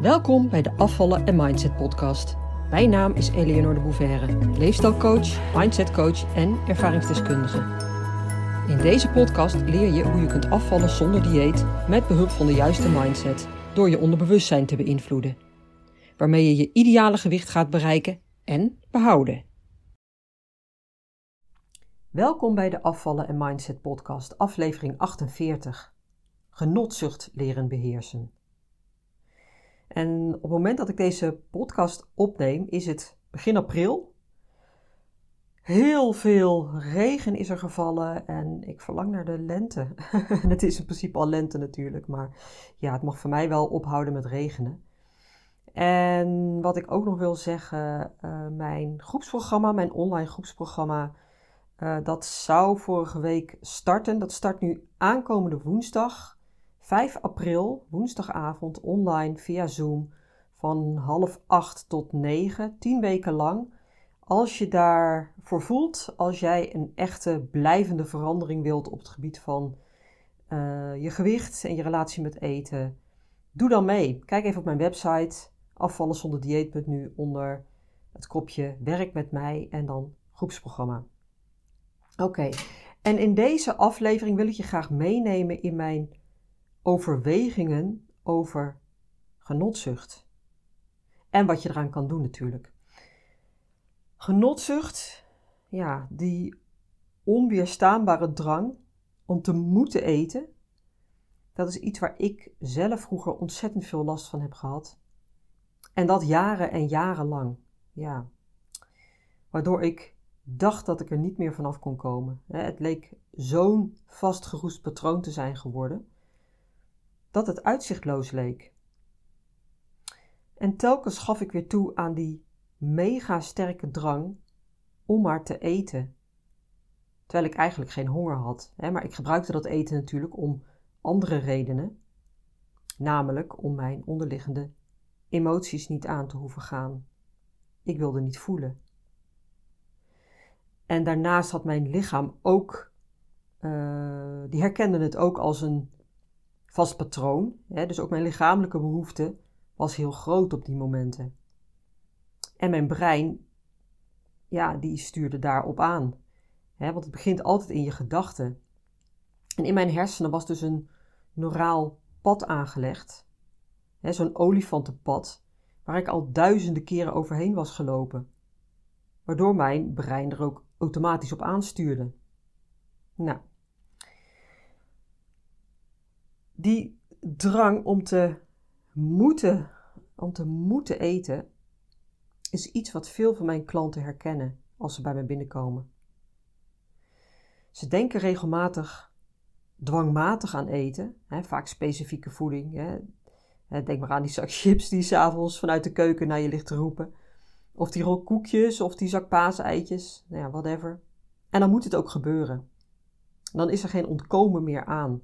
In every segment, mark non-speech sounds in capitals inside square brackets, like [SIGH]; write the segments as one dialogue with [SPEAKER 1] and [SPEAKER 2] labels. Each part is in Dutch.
[SPEAKER 1] Welkom bij de Afvallen en Mindset podcast. Mijn naam is Eleonore de Bouverre, leefstijlcoach, mindsetcoach en ervaringsdeskundige. In deze podcast leer je hoe je kunt afvallen zonder dieet met behulp van de juiste mindset door je onderbewustzijn te beïnvloeden, waarmee je je ideale gewicht gaat bereiken en behouden. Welkom bij de Afvallen en Mindset podcast, aflevering 48. Genotzucht leren beheersen. En op het moment dat ik deze podcast opneem, is het begin april. Heel veel regen is er gevallen en ik verlang naar de lente. [LAUGHS] het is in principe al lente natuurlijk, maar ja, het mag voor mij wel ophouden met regenen. En wat ik ook nog wil zeggen, uh, mijn groepsprogramma, mijn online groepsprogramma, uh, dat zou vorige week starten. Dat start nu aankomende woensdag, 5 april, woensdagavond, online via Zoom van half acht tot negen, tien weken lang. Als je daarvoor voelt, als jij een echte blijvende verandering wilt op het gebied van uh, je gewicht en je relatie met eten, doe dan mee. Kijk even op mijn website afvallenzonderdieet.nu onder het kopje werk met mij en dan groepsprogramma. Oké, en in deze aflevering wil ik je graag meenemen in mijn overwegingen over genotzucht. En wat je eraan kan doen natuurlijk. Genotzucht, ja, die onweerstaanbare drang om te moeten eten, dat is iets waar ik zelf vroeger ontzettend veel last van heb gehad. En dat jaren en jaren lang. Ja. Waardoor ik dacht dat ik er niet meer vanaf kon komen. Het leek zo'n vastgeroest patroon te zijn geworden dat het uitzichtloos leek. En telkens gaf ik weer toe aan die mega sterke drang om maar te eten. Terwijl ik eigenlijk geen honger had. Hè? Maar ik gebruikte dat eten natuurlijk om andere redenen. Namelijk om mijn onderliggende emoties niet aan te hoeven gaan. Ik wilde niet voelen. En daarnaast had mijn lichaam ook, uh, die herkende het ook als een vast patroon. Hè? Dus ook mijn lichamelijke behoefte was heel groot op die momenten. En mijn brein, ja, die stuurde daarop aan. Hè? Want het begint altijd in je gedachten. En in mijn hersenen was dus een neuraal pad aangelegd. Zo'n olifantenpad, waar ik al duizenden keren overheen was gelopen. Waardoor mijn brein er ook automatisch op aanstuurde. Nou, die drang om te moeten, om te moeten eten, is iets wat veel van mijn klanten herkennen als ze bij me binnenkomen. Ze denken regelmatig dwangmatig aan eten, hè, vaak specifieke voeding. Hè. Denk maar aan die zak [LAUGHS] chips die s'avonds vanuit de keuken naar je ligt te roepen. Of die rol koekjes of die zak paaseitjes, nou ja, whatever. En dan moet het ook gebeuren. Dan is er geen ontkomen meer aan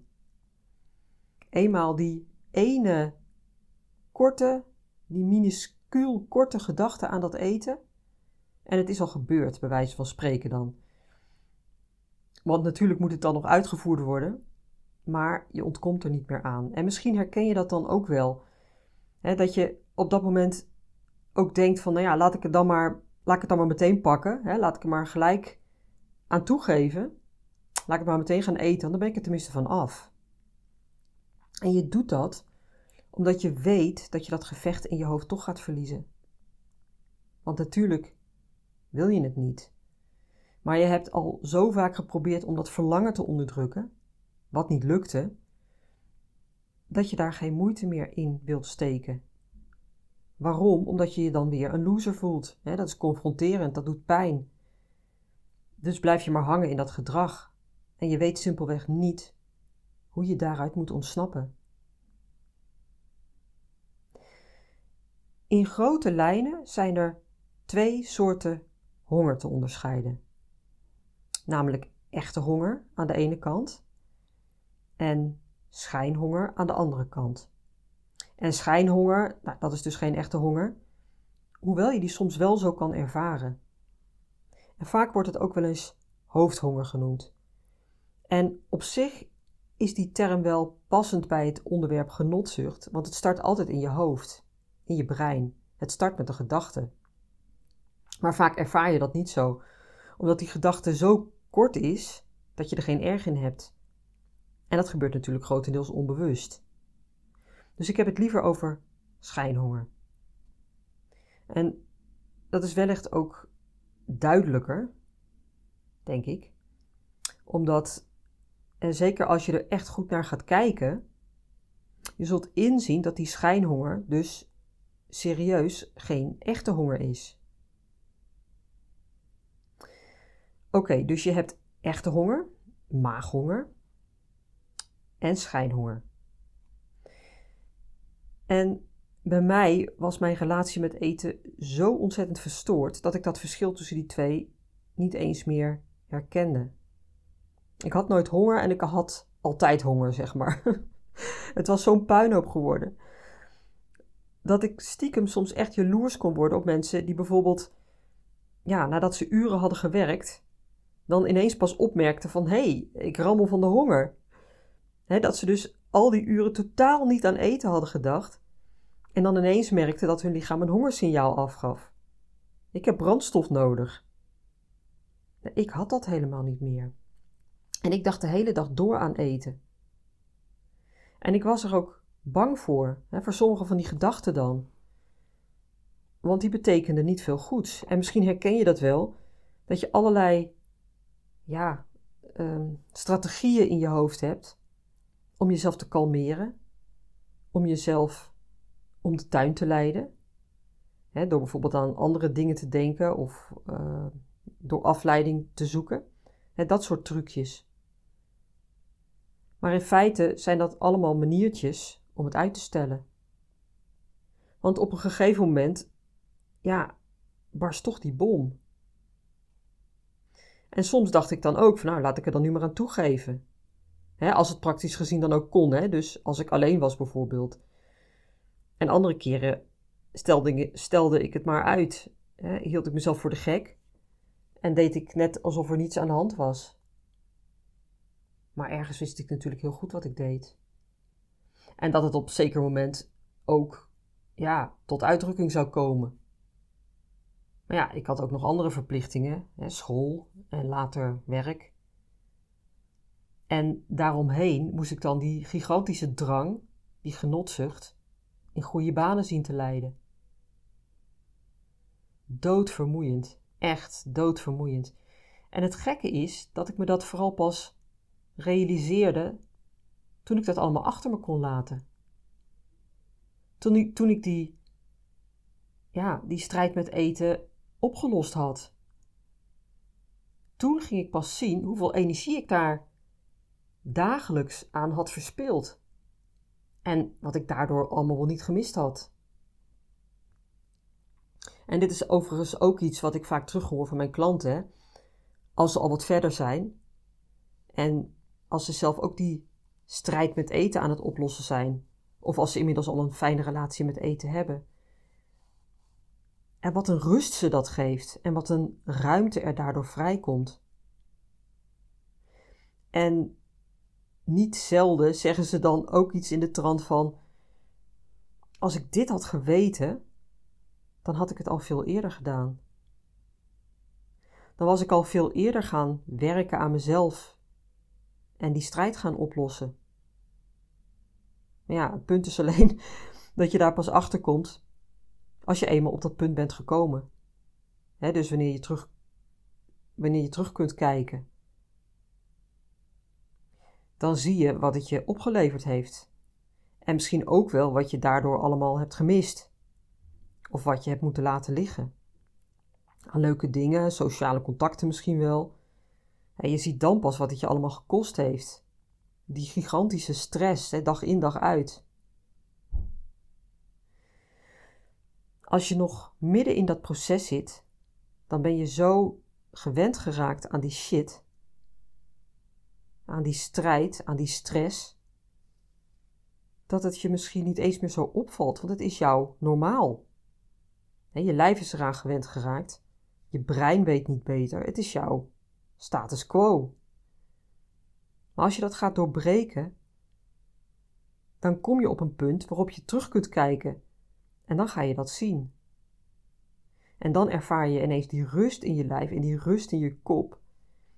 [SPEAKER 1] eenmaal die ene korte, die minuscuul korte gedachte aan dat eten. En het is al gebeurd, bij wijze van spreken dan. Want natuurlijk moet het dan nog uitgevoerd worden, maar je ontkomt er niet meer aan. En misschien herken je dat dan ook wel. Hè, dat je op dat moment ook denkt van, nou ja, laat ik het dan maar, laat ik het dan maar meteen pakken. Hè, laat ik er maar gelijk aan toegeven. Laat ik het maar meteen gaan eten, dan ben ik er tenminste van af. En je doet dat omdat je weet dat je dat gevecht in je hoofd toch gaat verliezen. Want natuurlijk wil je het niet. Maar je hebt al zo vaak geprobeerd om dat verlangen te onderdrukken, wat niet lukte, dat je daar geen moeite meer in wilt steken. Waarom? Omdat je je dan weer een loser voelt. dat is confronterend, dat doet pijn. Dus blijf je maar hangen in dat gedrag. En je weet simpelweg niet hoe je daaruit moet ontsnappen. In grote lijnen zijn er twee soorten honger te onderscheiden. Namelijk echte honger aan de ene kant en schijnhonger aan de andere kant. En schijnhonger, nou, dat is dus geen echte honger, hoewel je die soms wel zo kan ervaren. En vaak wordt het ook wel eens hoofdhonger genoemd. En op zich is die term wel passend bij het onderwerp genotzucht, want het start altijd in je hoofd. in je brein. Het start met een gedachte. Maar vaak ervaar je dat niet zo, omdat die gedachte zo kort is dat je er geen erg in hebt. En dat gebeurt natuurlijk grotendeels onbewust. Dus ik heb het liever over schijnhonger. En dat is wellicht ook duidelijker, denk ik, omdat, en zeker als je er echt goed naar gaat kijken, je zult inzien dat die schijnhonger dus serieus geen echte honger is. Oké, dus je hebt echte honger, maaghonger en schijnhonger. En bij mij was mijn relatie met eten zo ontzettend verstoord dat ik dat verschil tussen die twee niet eens meer herkende. Ik had nooit honger en ik had altijd honger, zeg maar. [LAUGHS] Het was zo'n puinhoop geworden. Dat ik stiekem soms echt jaloers kon worden op mensen die bijvoorbeeld, ja, nadat ze uren hadden gewerkt, dan ineens pas opmerkten van hé, hey, ik rammel van de honger. dat ze dus al die uren totaal niet aan eten hadden gedacht en dan ineens merkten dat hun lichaam een hongersignaal afgaf. Ik heb brandstof nodig. Ik had dat helemaal niet meer. En ik dacht de hele dag door aan eten. En ik was er ook bang voor, hè, voor sommige van die gedachten dan. Want die betekenden niet veel goeds. En misschien herken je dat wel, dat je allerlei ja, ehm, strategieën in je hoofd hebt om jezelf te kalmeren, om jezelf om de tuin te leiden. Hè, door bijvoorbeeld aan andere dingen te denken of uh, door afleiding te zoeken. Dat soort trucjes. Maar in feite zijn dat allemaal maniertjes om het uit te stellen. Want op een gegeven moment, ja, barst toch die bom. En soms dacht ik dan ook van nou, laat ik er dan nu maar aan toegeven. Als het praktisch gezien dan ook kon, hè? dus als ik alleen was bijvoorbeeld. En andere keren stelde, ik het maar uit. Hield ik mezelf voor de gek en deed ik net alsof er niets aan de hand was. Maar ergens wist ik natuurlijk heel goed wat ik deed. En dat het op zeker moment ook ja, tot uitdrukking zou komen. Maar ja, ik had ook nog andere verplichtingen, hè, school en later werk. En daaromheen moest ik dan die gigantische drang, die genotzucht, in goede banen zien te leiden. Doodvermoeiend, echt doodvermoeiend. En het gekke is dat ik me dat vooral pas realiseerde toen ik dat allemaal achter me kon laten. Toen ik, toen ik die, ja, die strijd met eten opgelost had. Toen ging ik pas zien hoeveel energie ik daar dagelijks aan had verspild. En wat ik daardoor allemaal wel niet gemist had. En dit is overigens ook iets wat ik vaak terughoor van mijn klanten. Als ze al wat verder zijn en als ze zelf ook die strijd met eten aan het oplossen zijn, of als ze inmiddels al een fijne relatie met eten hebben. En wat een rust ze dat geeft en wat een ruimte er daardoor vrijkomt. En niet zelden zeggen ze dan ook iets in de trant van: Als ik dit had geweten, dan had ik het al veel eerder gedaan. Dan was ik al veel eerder gaan werken aan mezelf en die strijd gaan oplossen. Maar ja, het punt is alleen [LAUGHS] dat je daar pas achter komt als je eenmaal op dat punt bent gekomen. dus wanneer je, terug, wanneer je terug kunt kijken dan zie je wat het je opgeleverd heeft. En misschien ook wel wat je daardoor allemaal hebt gemist. Of wat je hebt moeten laten liggen. Aan leuke dingen, sociale contacten misschien wel. En je ziet dan pas wat het je allemaal gekost heeft. Die gigantische stress, hè, dag in dag uit. Als je nog midden in dat proces zit, dan ben je zo gewend geraakt aan die shit aan die strijd, aan die stress, dat het je misschien niet eens meer zo opvalt, want het is jou normaal. Je lijf is eraan gewend geraakt, je brein weet niet beter, het is jouw status quo. Maar als je dat gaat doorbreken, dan kom je op een punt waarop je terug kunt kijken En dan ga je dat zien. En dan ervaar je ineens die rust in je lijf en die rust in je kop,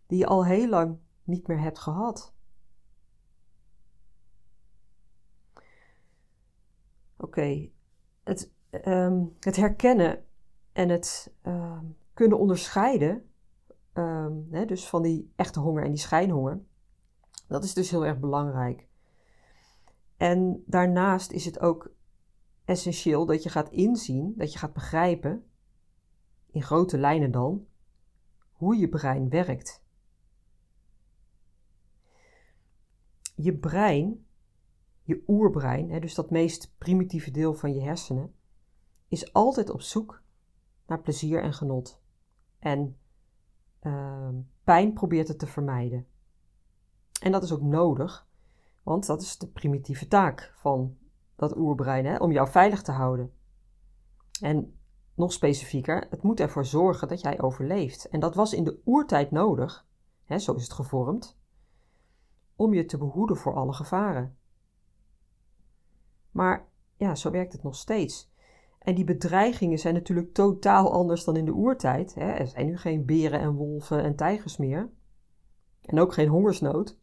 [SPEAKER 1] die je al heel lang niet meer hebt gehad. Oké, het, ehm, het herkennen en het ehm, kunnen onderscheiden, ehm, hè, dus van die echte honger en die schijnhonger, dat is dus heel erg belangrijk. En daarnaast is het ook essentieel dat je gaat inzien, dat je gaat begrijpen, in grote lijnen dan, hoe je brein werkt. Je brein, je oerbrein, hè, dus dat meest primitieve deel van je hersenen, is altijd op zoek naar plezier en genot. En uh, pijn probeert het te vermijden. En dat is ook nodig, want dat is de primitieve taak van dat oerbrein, hè, om jou veilig te houden. En nog specifieker, het moet ervoor zorgen dat jij overleeft. En dat was in de oertijd nodig, hè, zo is het gevormd, om je te behoeden voor alle gevaren. Maar ja, zo werkt het nog steeds. En die bedreigingen zijn natuurlijk totaal anders dan in de oertijd. Hè. Er zijn nu geen beren en wolven en tijgers meer. En ook geen hongersnood.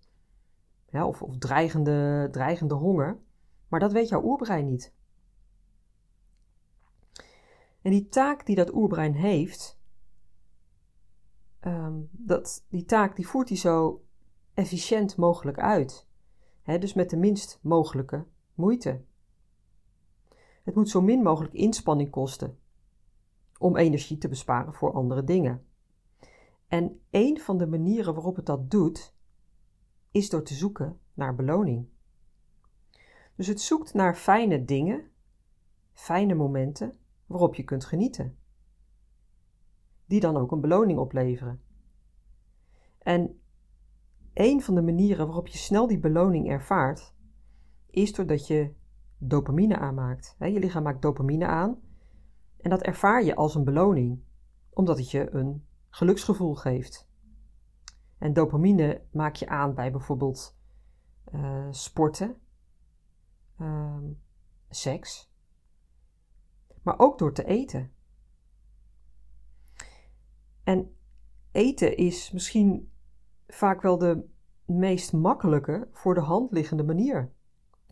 [SPEAKER 1] Ja, of, of dreigende, dreigende honger. Maar dat weet jouw oerbrein niet. En die taak die dat oerbrein heeft, ehm, dat, die taak die voert hij zo efficiënt mogelijk uit. dus met de minst mogelijke moeite. Het moet zo min mogelijk inspanning kosten om energie te besparen voor andere dingen. En een van de manieren waarop het dat doet, is door te zoeken naar beloning. Dus het zoekt naar fijne dingen, fijne momenten waarop je kunt genieten. Die dan ook een beloning opleveren. En een van de manieren waarop je snel die beloning ervaart, is doordat je dopamine aanmaakt. Je lichaam maakt dopamine aan en dat ervaar je als een beloning, omdat het je een geluksgevoel geeft. En dopamine maak je aan bij bijvoorbeeld uh, sporten, uh, seks, maar ook door te eten. En eten is misschien vaak wel de meest makkelijke voor de hand liggende manier.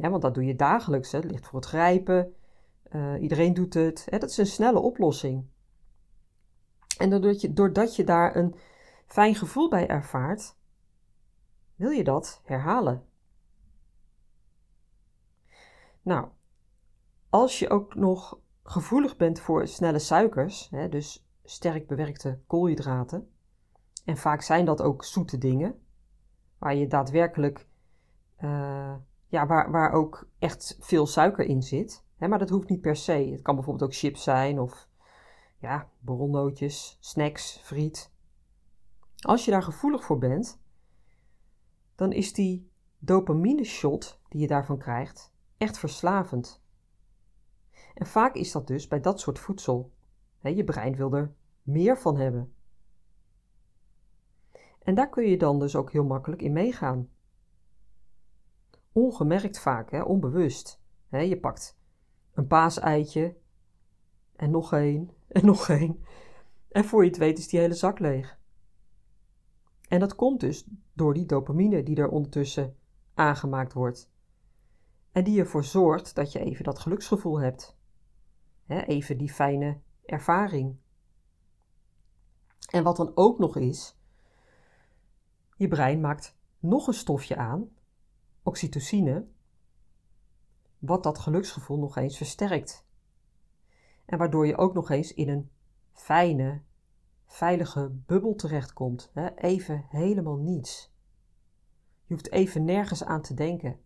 [SPEAKER 1] Want dat doe je dagelijks. Hè. Het ligt voor het grijpen. Uh, iedereen doet het. Hè. Dat is een snelle oplossing. En doordat je, doordat je daar een fijn gevoel bij ervaart, wil je dat herhalen. Nou, als je ook nog gevoelig bent voor snelle suikers, hè, dus sterk bewerkte koolhydraten, en vaak zijn dat ook zoete dingen, waar je daadwerkelijk, uh, ja, waar, waar ook echt veel suiker in zit. Hè, maar dat hoeft niet per se. Het kan bijvoorbeeld ook chips zijn of ja, borrelnootjes, snacks, friet. Als je daar gevoelig voor bent, dan is die dopamine shot die je daarvan krijgt echt verslavend. En vaak is dat dus bij dat soort voedsel. je brein wil er meer van hebben. En daar kun je dan dus ook heel makkelijk in meegaan. Ongemerkt vaak, hè, onbewust. je pakt een paaseitje en nog één [LAUGHS] en nog één. En voor je het weet is die hele zak leeg. En dat komt dus door die dopamine die er ondertussen aangemaakt wordt. En die ervoor zorgt dat je even dat geluksgevoel hebt. even die fijne ervaring. En wat dan ook nog is, je brein maakt nog een stofje aan, oxytocine, wat dat geluksgevoel nog eens versterkt. En waardoor je ook nog eens in een fijne, veilige bubbel terechtkomt. Even helemaal niets. Je hoeft even nergens aan te denken.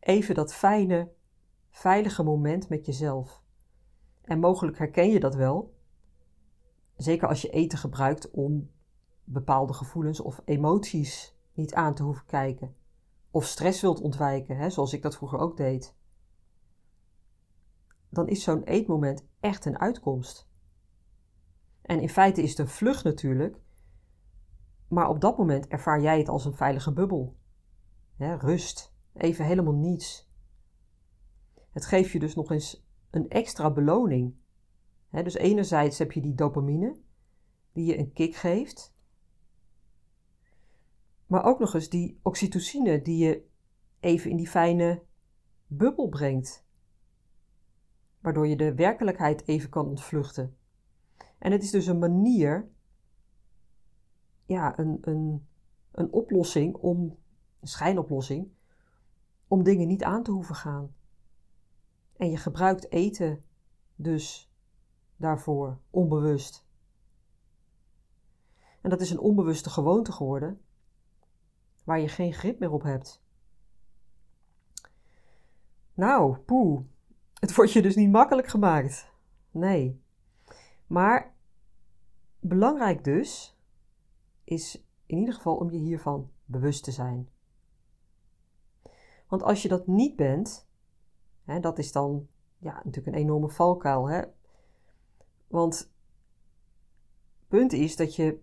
[SPEAKER 1] Even dat fijne, veilige moment met jezelf. En mogelijk herken je dat wel. Zeker als je eten gebruikt om bepaalde gevoelens of emoties niet aan te hoeven kijken. Of stress wilt ontwijken, hè, zoals ik dat vroeger ook deed. Dan is zo'n eetmoment echt een uitkomst. En in feite is het een vlucht natuurlijk, maar op dat moment ervaar jij het als een veilige bubbel. rust, even helemaal niets. Het geeft je dus nog eens een extra beloning. dus enerzijds heb je die dopamine, die je een kick geeft. Maar ook nog eens die oxytocine, die je even in die fijne bubbel brengt. Waardoor je de werkelijkheid even kan ontvluchten. En het is dus een manier, ja, een, een, een oplossing om, een schijnoplossing, om dingen niet aan te hoeven gaan. En je gebruikt eten dus daarvoor, onbewust. En dat is een onbewuste gewoonte geworden, waar je geen grip meer op hebt. Nou, poeh, het [LAUGHS] wordt je dus niet makkelijk gemaakt. Nee. Maar belangrijk dus is in ieder geval om je hiervan bewust te zijn. Want als je dat niet bent, hè, dat is dan ja, natuurlijk een enorme valkuil. Hè? Want het punt is dat je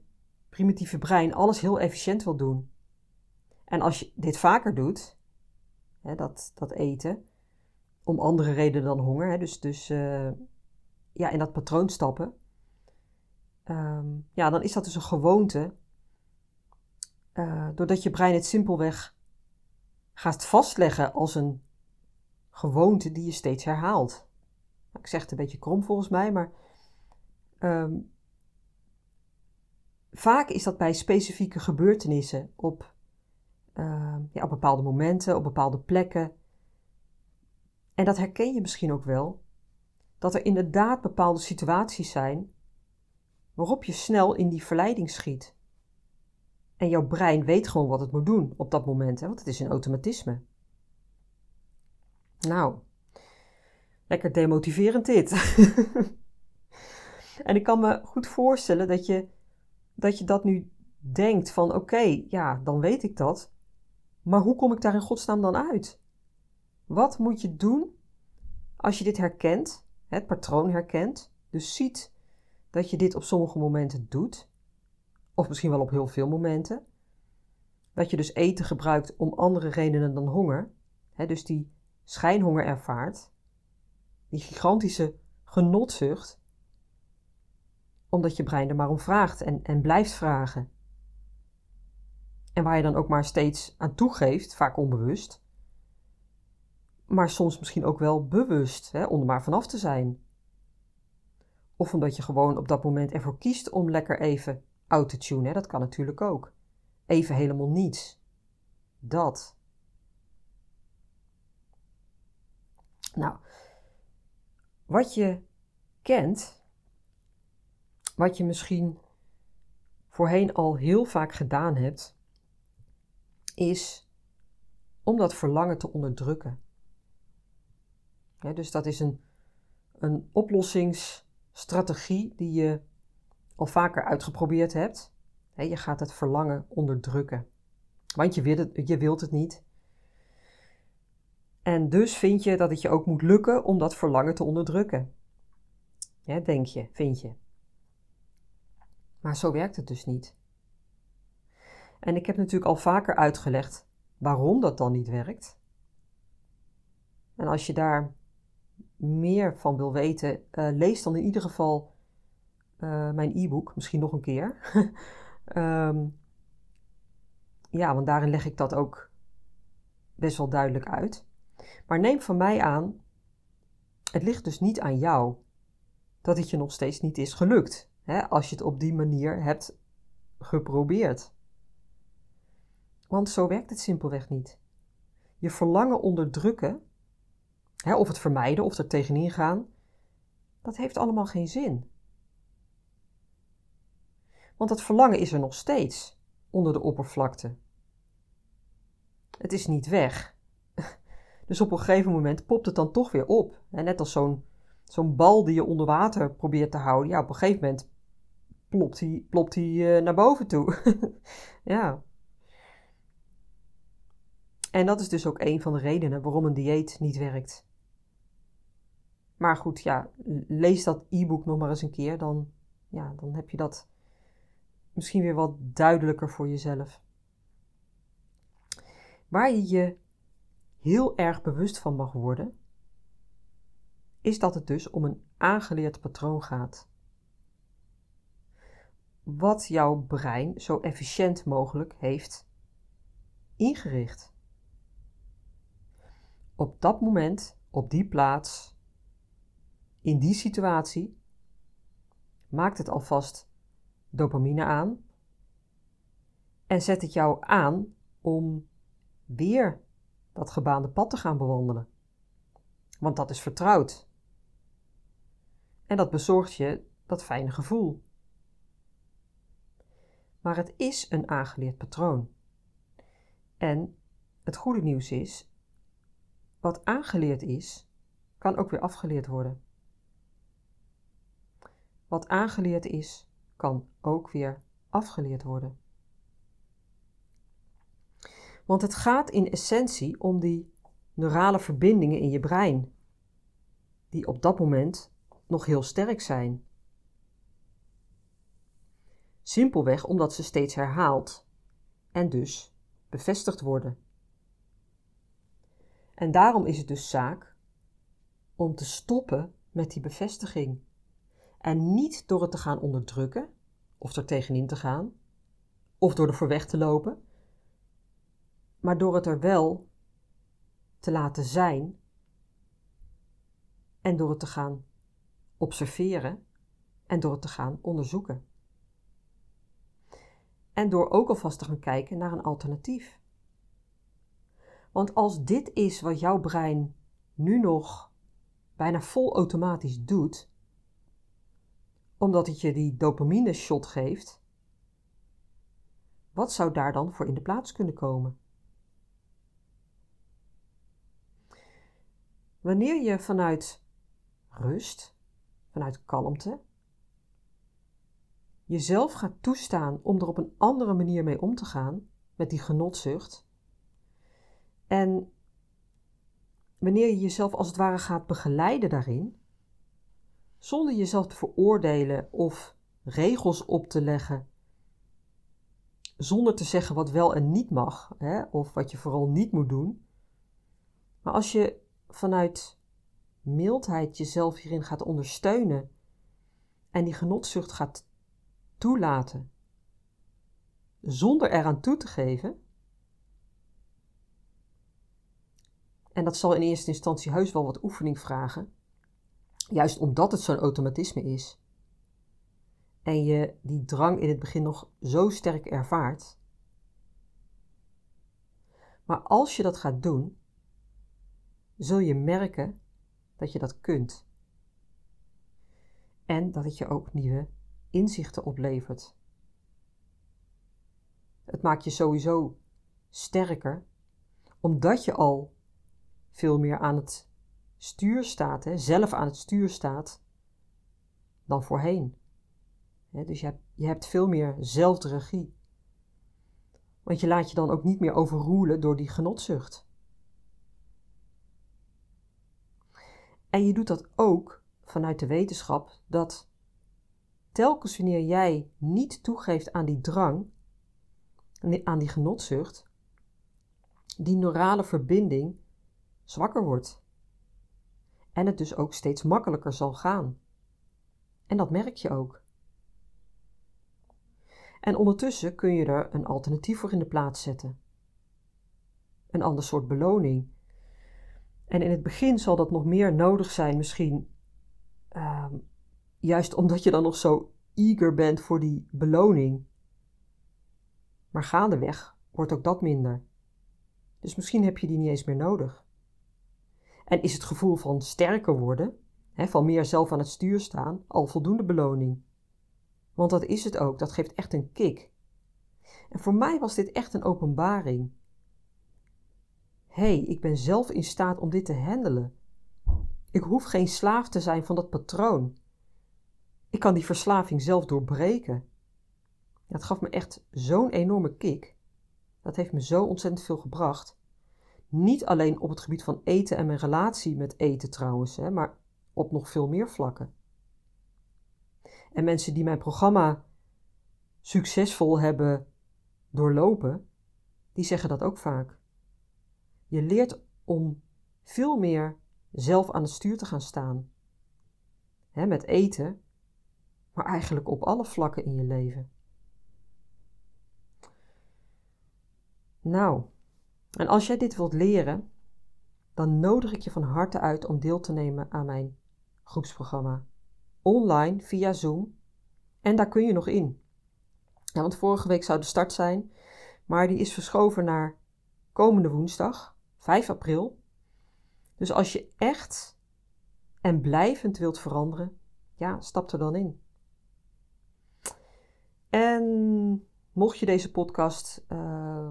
[SPEAKER 1] primitieve brein alles heel efficiënt wil doen. En als je dit vaker doet, hè, dat, dat eten, om andere redenen dan honger, hè, dus, dus uh, ja, in dat patroon stappen, um, ja, dan is dat dus een gewoonte, uh, doordat je brein het simpelweg gaat vastleggen als een gewoonte die je steeds herhaalt. Ik zeg het een beetje krom volgens mij, maar um, vaak is dat bij specifieke gebeurtenissen op, uh, ja, op bepaalde momenten, op bepaalde plekken. En dat herken je misschien ook wel, dat er inderdaad bepaalde situaties zijn waarop je snel in die verleiding schiet. En jouw brein weet gewoon wat het moet doen op dat moment, hè, want het is een automatisme. Nou, lekker demotiverend dit. [LAUGHS] en ik kan me goed voorstellen dat je dat, je dat nu denkt van oké, ja, dan weet ik dat. Maar hoe kom ik daar in godsnaam dan uit? Wat moet je doen als je dit herkent, het patroon herkent, dus ziet dat je dit op sommige momenten doet, of misschien wel op heel veel momenten, dat je dus eten gebruikt om andere redenen dan honger, hè, dus die schijnhonger ervaart, die gigantische genotzucht, omdat je brein er maar om vraagt en, en blijft vragen. En waar je dan ook maar steeds aan toegeeft, vaak onbewust, maar soms misschien ook wel bewust, hè, om er maar vanaf te zijn. Of omdat je gewoon op dat moment ervoor kiest om lekker even out te tunen, dat kan natuurlijk ook. Even helemaal niets. Dat. Nou, wat je kent, wat je misschien voorheen al heel vaak gedaan hebt, is om dat verlangen te onderdrukken. dus dat is een, een oplossingsstrategie die je al vaker uitgeprobeerd hebt. je gaat het verlangen onderdrukken. Want je wilt het, je wilt het niet. En dus vind je dat het je ook moet lukken om dat verlangen te onderdrukken. Denk je, vind je. Maar zo werkt het dus niet. En ik heb natuurlijk al vaker uitgelegd waarom dat dan niet werkt. En als je daar meer van wil weten, uh, lees dan in ieder geval uh, mijn e-book, misschien nog een keer. um, [LAUGHS] ja, want daarin leg ik dat ook best wel duidelijk uit. Maar neem van mij aan, het ligt dus niet aan jou dat het je nog steeds niet is gelukt, hè, als je het op die manier hebt geprobeerd. Want zo werkt het simpelweg niet. Je verlangen onderdrukken, hè, of het vermijden of er tegenin gaan, dat heeft allemaal geen zin. Want het verlangen is er nog steeds onder de oppervlakte. Het is niet weg. [LAUGHS] Dus op een gegeven moment popt het dan toch weer op. Net als zo'n bal die je onder water probeert te houden. Ja, op een gegeven moment plopt hij, plopt hij uh, naar boven toe. [LAUGHS] ja. En dat is dus ook een van de redenen waarom een dieet niet werkt. Maar goed, ja, lees dat e-book nog maar eens een keer. Dan, ja, dan heb je dat misschien weer wat duidelijker voor jezelf. Waar je je heel erg bewust van mag worden, is dat het dus om een aangeleerd patroon gaat. Wat jouw brein zo efficiënt mogelijk heeft ingericht. Op dat moment, op die plaats, in die situatie, maakt het alvast dopamine aan en zet het jou aan om weer dat gebaande pad te gaan bewandelen. Want dat is vertrouwd. En dat bezorgt je dat fijne gevoel. Maar het is een aangeleerd patroon. En het goede nieuws is, wat aangeleerd is, kan ook weer afgeleerd worden. Wat aangeleerd is, kan ook weer afgeleerd worden. Want het gaat in essentie om die neurale verbindingen in je brein, die op dat moment nog heel sterk zijn. Simpelweg omdat ze steeds herhaald en dus bevestigd worden. En daarom is het dus zaak om te stoppen met die bevestiging. En niet door het te gaan onderdrukken, of er tegenin te gaan, of door ervoor weg te lopen, maar door het er wel te laten zijn en door het te gaan observeren en door het te gaan onderzoeken. En door ook alvast te gaan kijken naar een alternatief. Want als dit is wat jouw brein nu nog bijna vol automatisch doet, omdat het je die dopamine shot geeft, wat zou daar dan voor in de plaats kunnen komen? Wanneer je vanuit rust, vanuit kalmte, jezelf gaat toestaan om er op een andere manier mee om te gaan, met die genotzucht, en wanneer je jezelf als het ware gaat begeleiden daarin, zonder jezelf te veroordelen of regels op te leggen, zonder te zeggen wat wel en niet mag, hè, of wat je vooral niet moet doen. Maar als je vanuit mildheid jezelf hierin gaat ondersteunen en die genotzucht gaat toelaten, zonder eraan toe te geven. En dat zal in eerste instantie heus wel wat oefening vragen, juist omdat het zo'n automatisme is. En je die drang in het begin nog zo sterk ervaart. Maar als je dat gaat doen, zul je merken dat je dat kunt. En dat het je ook nieuwe inzichten oplevert. Het maakt je sowieso sterker, omdat je al veel meer aan het stuur staat, hè, zelf aan het stuur staat, dan voorheen. dus je hebt, je hebt veel meer zelfregie. Want je laat je dan ook niet meer overroelen door die genotzucht. En je doet dat ook vanuit de wetenschap dat telkens wanneer jij niet toegeeft aan die drang, aan die genotzucht, die neurale verbinding zwakker wordt. En het dus ook steeds makkelijker zal gaan. En dat merk je ook. En ondertussen kun je er een alternatief voor in de plaats zetten. Een ander soort beloning en in het begin zal dat nog meer nodig zijn, misschien ehm, juist omdat je dan nog zo eager bent voor die beloning. Maar gaandeweg wordt ook dat minder. Dus misschien heb je die niet eens meer nodig. En is het gevoel van sterker worden, hè, van meer zelf aan het stuur staan, al voldoende beloning? Want dat is het ook, dat geeft echt een kick. En voor mij was dit echt een openbaring hey, ik ben zelf in staat om dit te handelen. Ik hoef geen slaaf te zijn van dat patroon. Ik kan die verslaving zelf doorbreken. Het gaf me echt zo'n enorme kick. Dat heeft me zo ontzettend veel gebracht. Niet alleen op het gebied van eten en mijn relatie met eten trouwens, hè, maar op nog veel meer vlakken. En mensen die mijn programma succesvol hebben doorlopen, die zeggen dat ook vaak. Je leert om veel meer zelf aan het stuur te gaan staan. Hè, met eten, maar eigenlijk op alle vlakken in je leven. Nou, en als jij dit wilt leren, dan nodig ik je van harte uit om deel te nemen aan mijn groepsprogramma. Online via Zoom. En daar kun je nog in. Ja, want vorige week zou de start zijn, maar die is verschoven naar komende woensdag, 5 april. Dus als je echt en blijvend wilt veranderen, ja, stap er dan in. En mocht je deze podcast uh,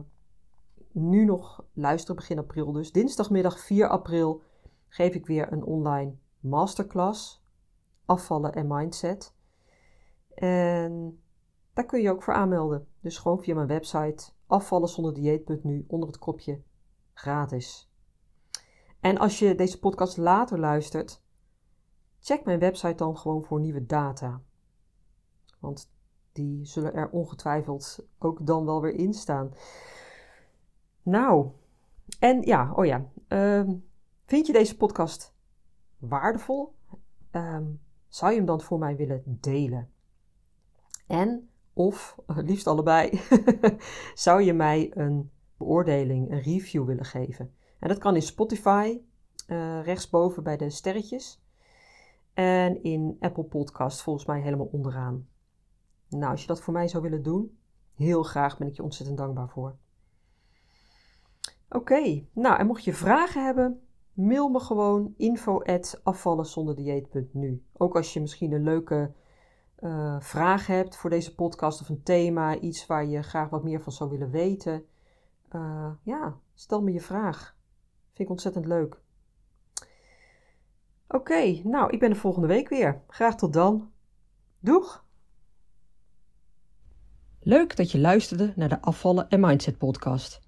[SPEAKER 1] nu nog luisteren, begin april dus, dinsdagmiddag 4 april geef ik weer een online masterclass afvallen en mindset. En daar kun je ook voor aanmelden. Dus gewoon via mijn website afvallenzonderdieet.nu onder het kopje gratis. En als je deze podcast later luistert, check mijn website dan gewoon voor nieuwe data. Want die zullen er ongetwijfeld ook dan wel weer in staan. Nou, en ja, oh ja, ehm, vind je deze podcast waardevol? Ehm, zou je hem dan voor mij willen delen? En, of liefst allebei, [LAUGHS] zou je mij een beoordeling, een review willen geven? En dat kan in Spotify, uh, rechtsboven bij de sterretjes. En in Apple Podcast volgens mij helemaal onderaan. Nou, als je dat voor mij zou willen doen, heel graag ben ik je ontzettend dankbaar voor. Oké, nou en mocht je vragen hebben, mail me gewoon info afvallenzonderdieet.nu. Ook als je misschien een leuke uh, vraag hebt voor deze podcast of een thema, iets waar je graag wat meer van zou willen weten. Uh, ja, stel me je vraag. Vind ik ontzettend leuk. Oké, nou, ik ben er volgende week weer. Graag tot dan. Doeg! Leuk dat je luisterde naar de Afvallen en Mindset podcast.